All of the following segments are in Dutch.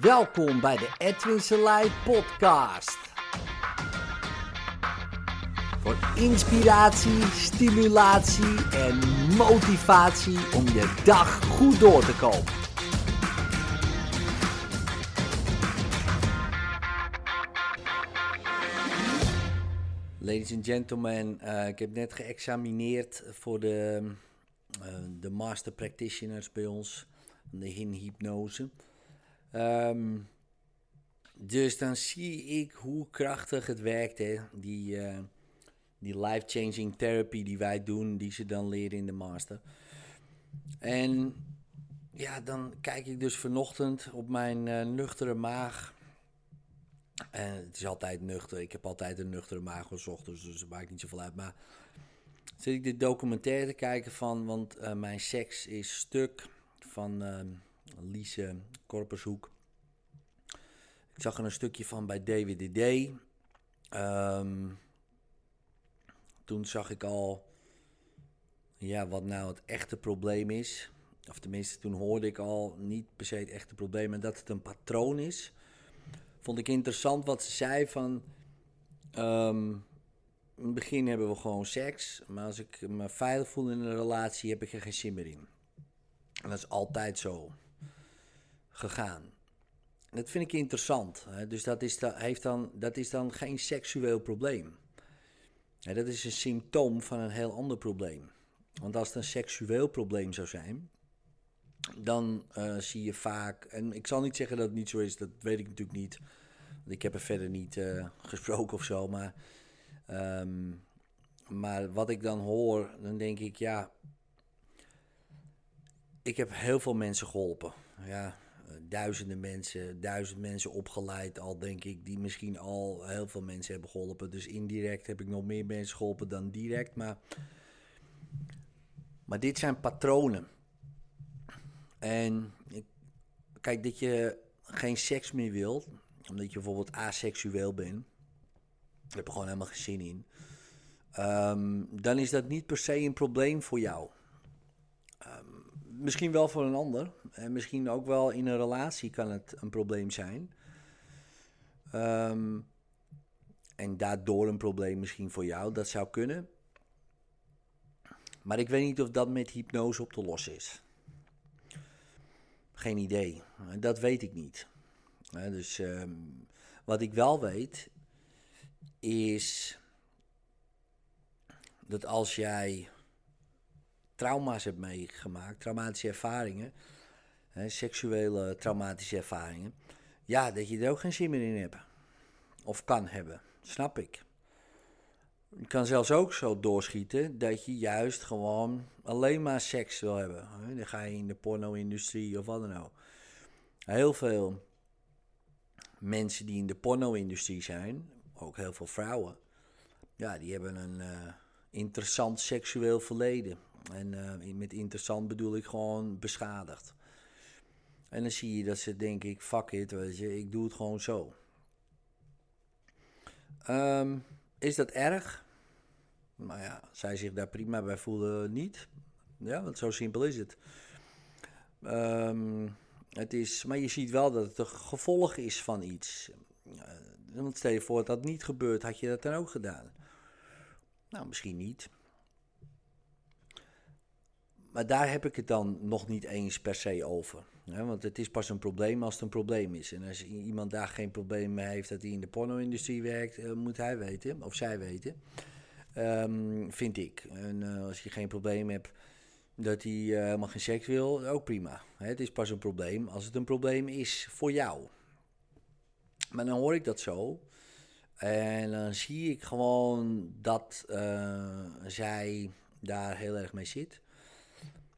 Welkom bij de Edwin Selei podcast. Voor inspiratie, stimulatie en motivatie om je dag goed door te komen. Ladies and gentlemen, uh, ik heb net geëxamineerd voor de, uh, de master practitioners bij ons, de hypnose. Um, dus dan zie ik hoe krachtig het werkt, hè? die, uh, die life-changing therapy die wij doen, die ze dan leren in de master. En ja, dan kijk ik dus vanochtend op mijn uh, nuchtere maag. En het is altijd nuchter. Ik heb altijd een nuchtere maag als ochtends, dus dat maakt niet zoveel uit. Maar zit ik de documentaire te kijken van, want mijn seks is stuk van uh, Lise Korpershoek. Ik zag er een stukje van bij DWDD. Um, toen zag ik al ja, wat nou het echte probleem is. Of tenminste, toen hoorde ik al niet per se het echte probleem, maar dat het een patroon is. Vond ik interessant wat ze zei van. Um, in het begin hebben we gewoon seks, maar als ik me veilig voel in een relatie, heb ik er geen zin meer in. En dat is altijd zo gegaan. Dat vind ik interessant. Hè? Dus dat is, da heeft dan, dat is dan geen seksueel probleem. Dat is een symptoom van een heel ander probleem. Want als het een seksueel probleem zou zijn, dan uh, zie je vaak, en ik zal niet zeggen dat het niet zo is, dat weet ik natuurlijk niet. Want ik heb er verder niet uh, gesproken of zo, maar, um, maar wat ik dan hoor, dan denk ik, ja, ik heb heel veel mensen geholpen. Ja, duizenden mensen, duizend mensen opgeleid al, denk ik, die misschien al heel veel mensen hebben geholpen. Dus indirect heb ik nog meer mensen geholpen dan direct. Maar, maar dit zijn patronen. En kijk, dat je geen seks meer wilt, omdat je bijvoorbeeld aseksueel bent, daar heb je gewoon helemaal geen zin in. Um, dan is dat niet per se een probleem voor jou. Um, misschien wel voor een ander. En misschien ook wel in een relatie kan het een probleem zijn. Um, en daardoor een probleem misschien voor jou. Dat zou kunnen. Maar ik weet niet of dat met hypnose op te lossen is. Geen idee. Dat weet ik niet. Dus um, wat ik wel weet is dat als jij trauma's hebt meegemaakt, traumatische ervaringen, hè, seksuele traumatische ervaringen, ja, dat je er ook geen zin meer in hebt. Of kan hebben, snap ik. Je kan zelfs ook zo doorschieten dat je juist gewoon alleen maar seks wil hebben. Dan ga je in de porno-industrie of wat dan ook. Heel veel mensen die in de porno-industrie zijn, ook heel veel vrouwen, ja, die hebben een uh, interessant seksueel verleden. En uh, met interessant bedoel ik gewoon beschadigd. En dan zie je dat ze denk ik, fuck it, weet je, ik doe het gewoon zo. Um, is dat erg? Nou ja, zij zich daar prima bij voelen niet. Ja, want zo simpel is het. Um, het is. Maar je ziet wel dat het een gevolg is van iets. Uh, want stel je voor dat dat niet gebeurt, had je dat dan ook gedaan? Nou, misschien niet. Maar daar heb ik het dan nog niet eens per se over. Want het is pas een probleem als het een probleem is. En als iemand daar geen probleem mee heeft dat hij in de porno-industrie werkt, uh, moet hij weten, of zij weten. Um, vind ik. En uh, als je geen probleem hebt dat hij uh, helemaal geen seks wil, ook prima. Het is pas een probleem als het een probleem is voor jou. Maar dan hoor ik dat zo. En dan zie ik gewoon dat zij daar heel erg mee zit.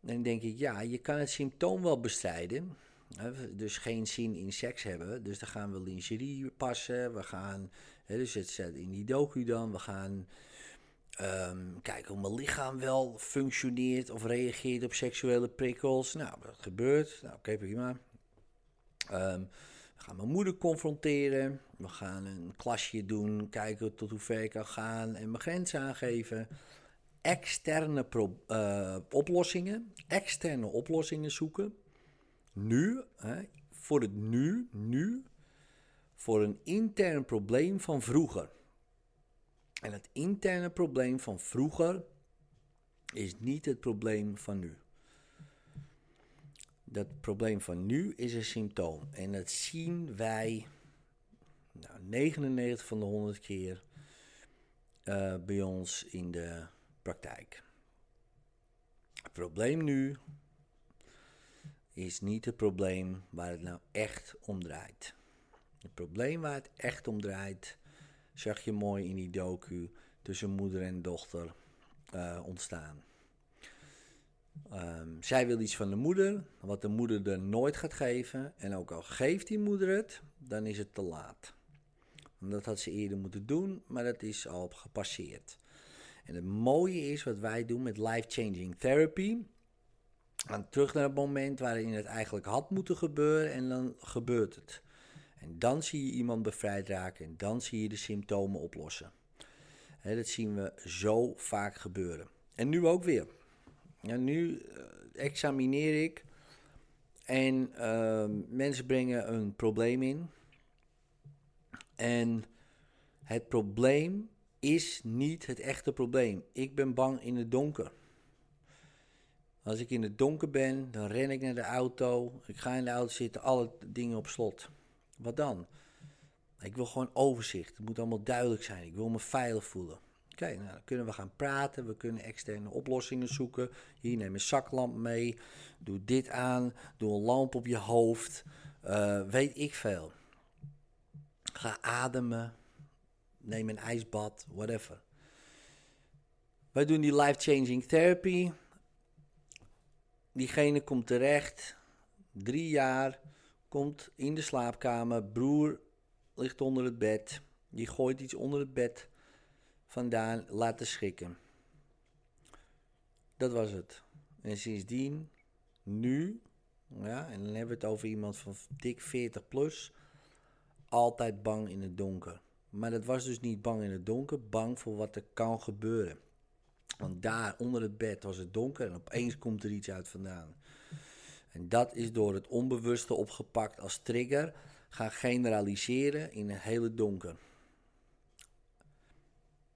Dan denk ik, ja, je kan het symptoom wel bestrijden. Dus geen zin in seks hebben. Dus dan gaan we lingerie passen. We gaan, hè, dus het zit in die docu dan. We gaan um, kijken hoe mijn lichaam wel functioneert of reageert op seksuele prikkels. Nou, dat gebeurt. Nou, oké, okay, prima. Um, we gaan mijn moeder confronteren. We gaan een klasje doen. Kijken tot hoe ver ik kan gaan. En mijn grenzen aangeven externe uh, oplossingen, externe oplossingen zoeken. Nu, hè, voor het nu, nu, voor een intern probleem van vroeger. En het interne probleem van vroeger is niet het probleem van nu. Dat probleem van nu is een symptoom. En dat zien wij nou, 99 van de 100 keer uh, bij ons in de praktijk. Het probleem nu is niet het probleem waar het nou echt om draait. Het probleem waar het echt om draait, zag je mooi in die docu tussen moeder en dochter uh, ontstaan. Um, zij wil iets van de moeder, wat de moeder er nooit gaat geven. En ook al geeft die moeder het, dan is het te laat. Dat had ze eerder moeten doen, maar dat is al gepasseerd. En het mooie is wat wij doen met life-changing therapy. Gaan terug naar het moment waarin het eigenlijk had moeten gebeuren en dan gebeurt het. En dan zie je iemand bevrijd raken en dan zie je de symptomen oplossen. dat zien we zo vaak gebeuren. En nu ook weer. Ja, nu uh, examineer ik en uh, mensen brengen een probleem in. En het probleem is niet het echte probleem. Ik ben bang in het donker. Als ik in het donker ben, dan ren ik naar de auto. Ik ga in de auto zitten, alle dingen op slot. Wat dan? Ik wil gewoon overzicht. Het moet allemaal duidelijk zijn. Ik wil me veilig voelen. Oké, nou, dan kunnen we gaan praten. We kunnen externe oplossingen zoeken. Hier neem een zaklamp mee. Doe dit aan. Doe een lamp op je hoofd. Uh, weet ik veel. Ga ademen. Neem een ijsbad. Whatever. Wij doen die life-changing therapy. Diegene komt terecht. Drie jaar. Komt in de slaapkamer. Broer ligt onder het bed. Die gooit iets onder het bed vandaan laten schikken. Dat was het. En sindsdien, nu, ja, en dan hebben we het over iemand van dik 40 plus, altijd bang in het donker. Maar dat was dus niet bang in het donker, bang voor wat er kan gebeuren. Want daar onder het bed was het donker en opeens komt er iets uit vandaan. En dat is door het onbewuste opgepakt als trigger gaan generaliseren in het hele donker.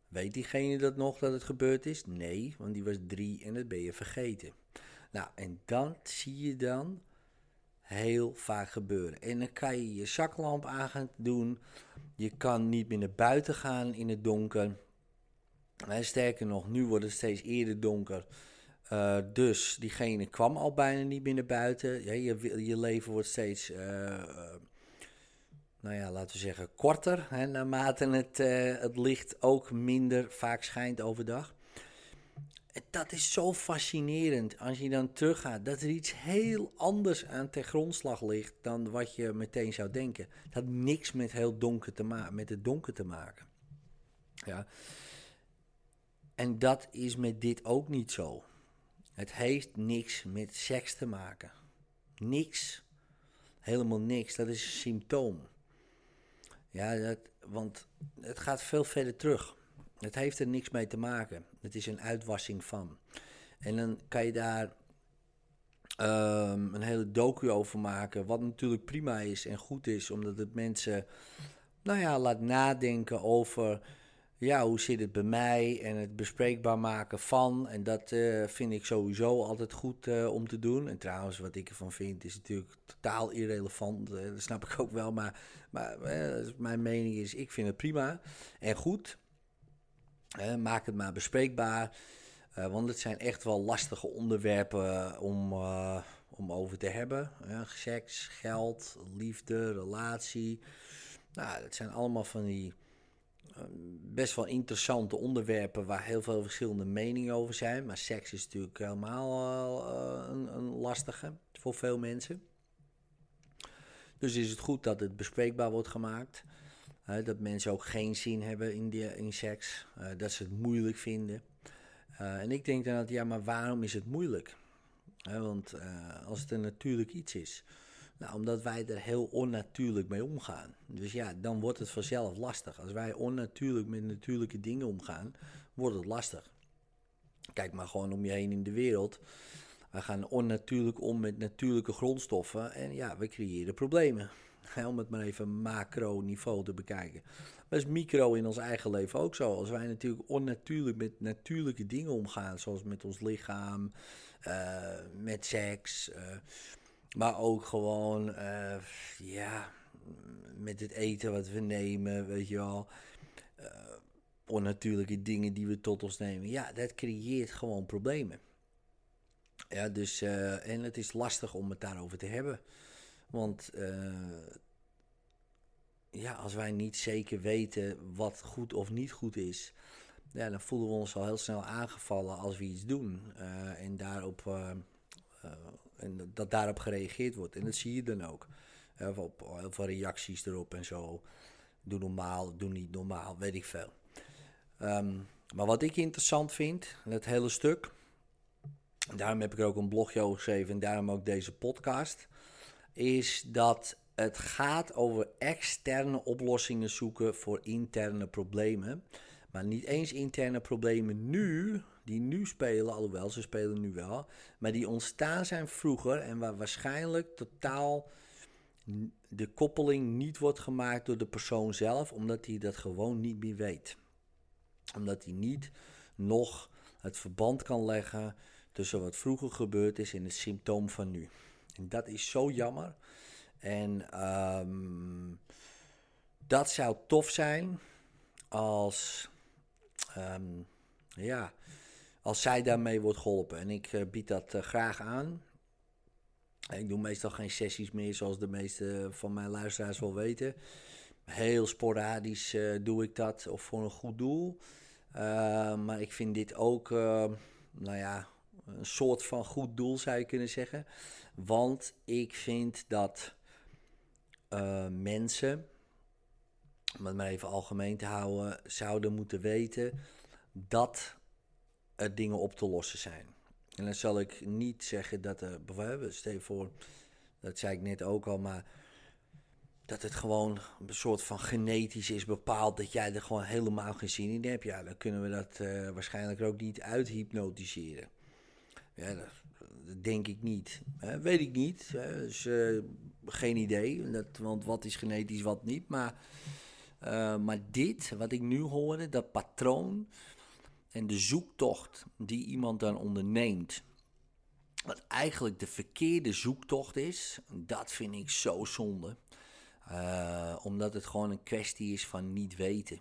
Weet diegene dat nog dat het gebeurd is? Nee, want die was drie en dat ben je vergeten. Nou, en dan zie je dan heel vaak gebeuren. En dan kan je je zaklamp aan gaan doen. Je kan niet meer naar buiten gaan in het donker. En sterker nog, nu wordt het steeds eerder donker. Uh, dus diegene kwam al bijna niet meer naar buiten. Ja, je, je leven wordt steeds uh, nou ja, laten we zeggen, korter. Hè, naarmate het, het licht ook minder vaak schijnt overdag. Dat is zo fascinerend als je dan teruggaat. Dat er iets heel anders aan ter grondslag ligt dan wat je meteen zou denken. Het had niks met, heel donker te maken, met het donker te maken. Ja. En dat is met dit ook niet zo. Het heeft niks met seks te maken. Niks. Helemaal niks. Dat is een symptoom. Ja, dat, want het gaat veel verder terug. Het heeft er niks mee te maken. Het is een uitwassing van. En dan kan je daar um, een hele docu over maken. Wat natuurlijk prima is en goed is, omdat het mensen, nou ja, laat nadenken over ja, hoe zit het bij mij en het bespreekbaar maken van. En dat uh, vind ik sowieso altijd goed uh, om te doen. En trouwens, wat ik ervan vind, is natuurlijk totaal irrelevant. Uh, dat snap ik ook wel. Maar, maar mijn mening is, ik vind het prima en goed. Maak het maar bespreekbaar. want het zijn echt wel lastige onderwerpen om, om over te hebben. seks, geld, liefde, relatie. Nou, dat zijn allemaal van die best wel interessante onderwerpen waar heel veel verschillende meningen over zijn. Maar seks is natuurlijk helemaal een, een, lastige voor veel mensen. Dus is het goed dat het bespreekbaar wordt gemaakt. Dat mensen ook geen zin hebben in, die, in seks. Uh, dat ze het moeilijk vinden. en ik denk dan dat, ja, maar waarom is het moeilijk? want als het een natuurlijk iets is. Nou, omdat wij er heel onnatuurlijk mee omgaan. Dus ja, dan wordt het vanzelf lastig. Als wij onnatuurlijk met natuurlijke dingen omgaan, wordt het lastig. Kijk maar gewoon om je heen in de wereld. We gaan onnatuurlijk om met natuurlijke grondstoffen en ja, we creëren problemen. Om het maar even macro-niveau te bekijken. Maar is micro in ons eigen leven ook zo. Als wij natuurlijk onnatuurlijk met natuurlijke dingen omgaan, zoals met ons lichaam, uh, met seks, uh, maar ook gewoon, uh, ja, met het eten wat we nemen, weet je wel. onnatuurlijke dingen die we tot ons nemen. Ja, dat creëert gewoon problemen. Ja, dus, en het is lastig om het daarover te hebben. Want ja, als wij niet zeker weten wat goed of niet goed is, ja, dan voelen we ons al heel snel aangevallen als we iets doen. Uh, en, daarop, uh, en dat daarop gereageerd wordt. En dat zie je dan ook. heel veel reacties erop en zo. Doe normaal, doe niet normaal, weet ik veel. Um, maar wat ik interessant vind, het hele stuk. Daarom heb ik ook een blogje over geschreven en daarom ook deze podcast. Is dat het gaat over externe oplossingen zoeken voor interne problemen. Maar niet eens interne problemen nu, die nu spelen, alhoewel ze spelen nu wel. Maar die ontstaan zijn vroeger en waar waarschijnlijk totaal de koppeling niet wordt gemaakt door de persoon zelf, omdat hij dat gewoon niet meer weet. Omdat hij niet nog het verband kan leggen tussen wat vroeger gebeurd is en het symptoom van nu. En dat is zo jammer. En um, dat zou tof zijn als, um, ja, als zij daarmee wordt geholpen. En ik uh, bied dat uh, graag aan. Ik doe meestal geen sessies meer, zoals de meeste van mijn luisteraars wel weten. Heel sporadisch uh, doe ik dat, of voor een goed doel. maar ik vind dit ook, nou ja, een soort van goed doel zou je kunnen zeggen. Want ik vind dat uh, mensen, om het maar even algemeen te houden, zouden moeten weten dat er dingen op te lossen zijn. En dan zal ik niet zeggen dat er, bijvoorbeeld, stel voor, dat zei ik net ook al, maar dat het gewoon een soort van genetisch is bepaald dat jij er gewoon helemaal geen zin in hebt. Ja, dan kunnen we dat uh, waarschijnlijk ook niet uithypnotiseren. Ja, dat, denk ik niet. weet ik niet. Dus, uh, geen idee. Want wat is genetisch, wat niet. Maar, uh, maar dit, wat ik nu hoorde, dat patroon en de zoektocht die iemand dan onderneemt. Wat eigenlijk de verkeerde zoektocht is, dat vind ik zo zonde. Uh, omdat het gewoon een kwestie is van niet weten.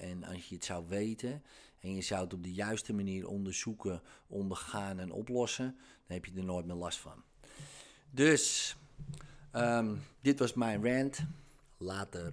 En als je het zou weten en je zou het op de juiste manier onderzoeken, ondergaan en oplossen, dan heb je er nooit meer last van. Dus, um, dit was mijn rant. Later.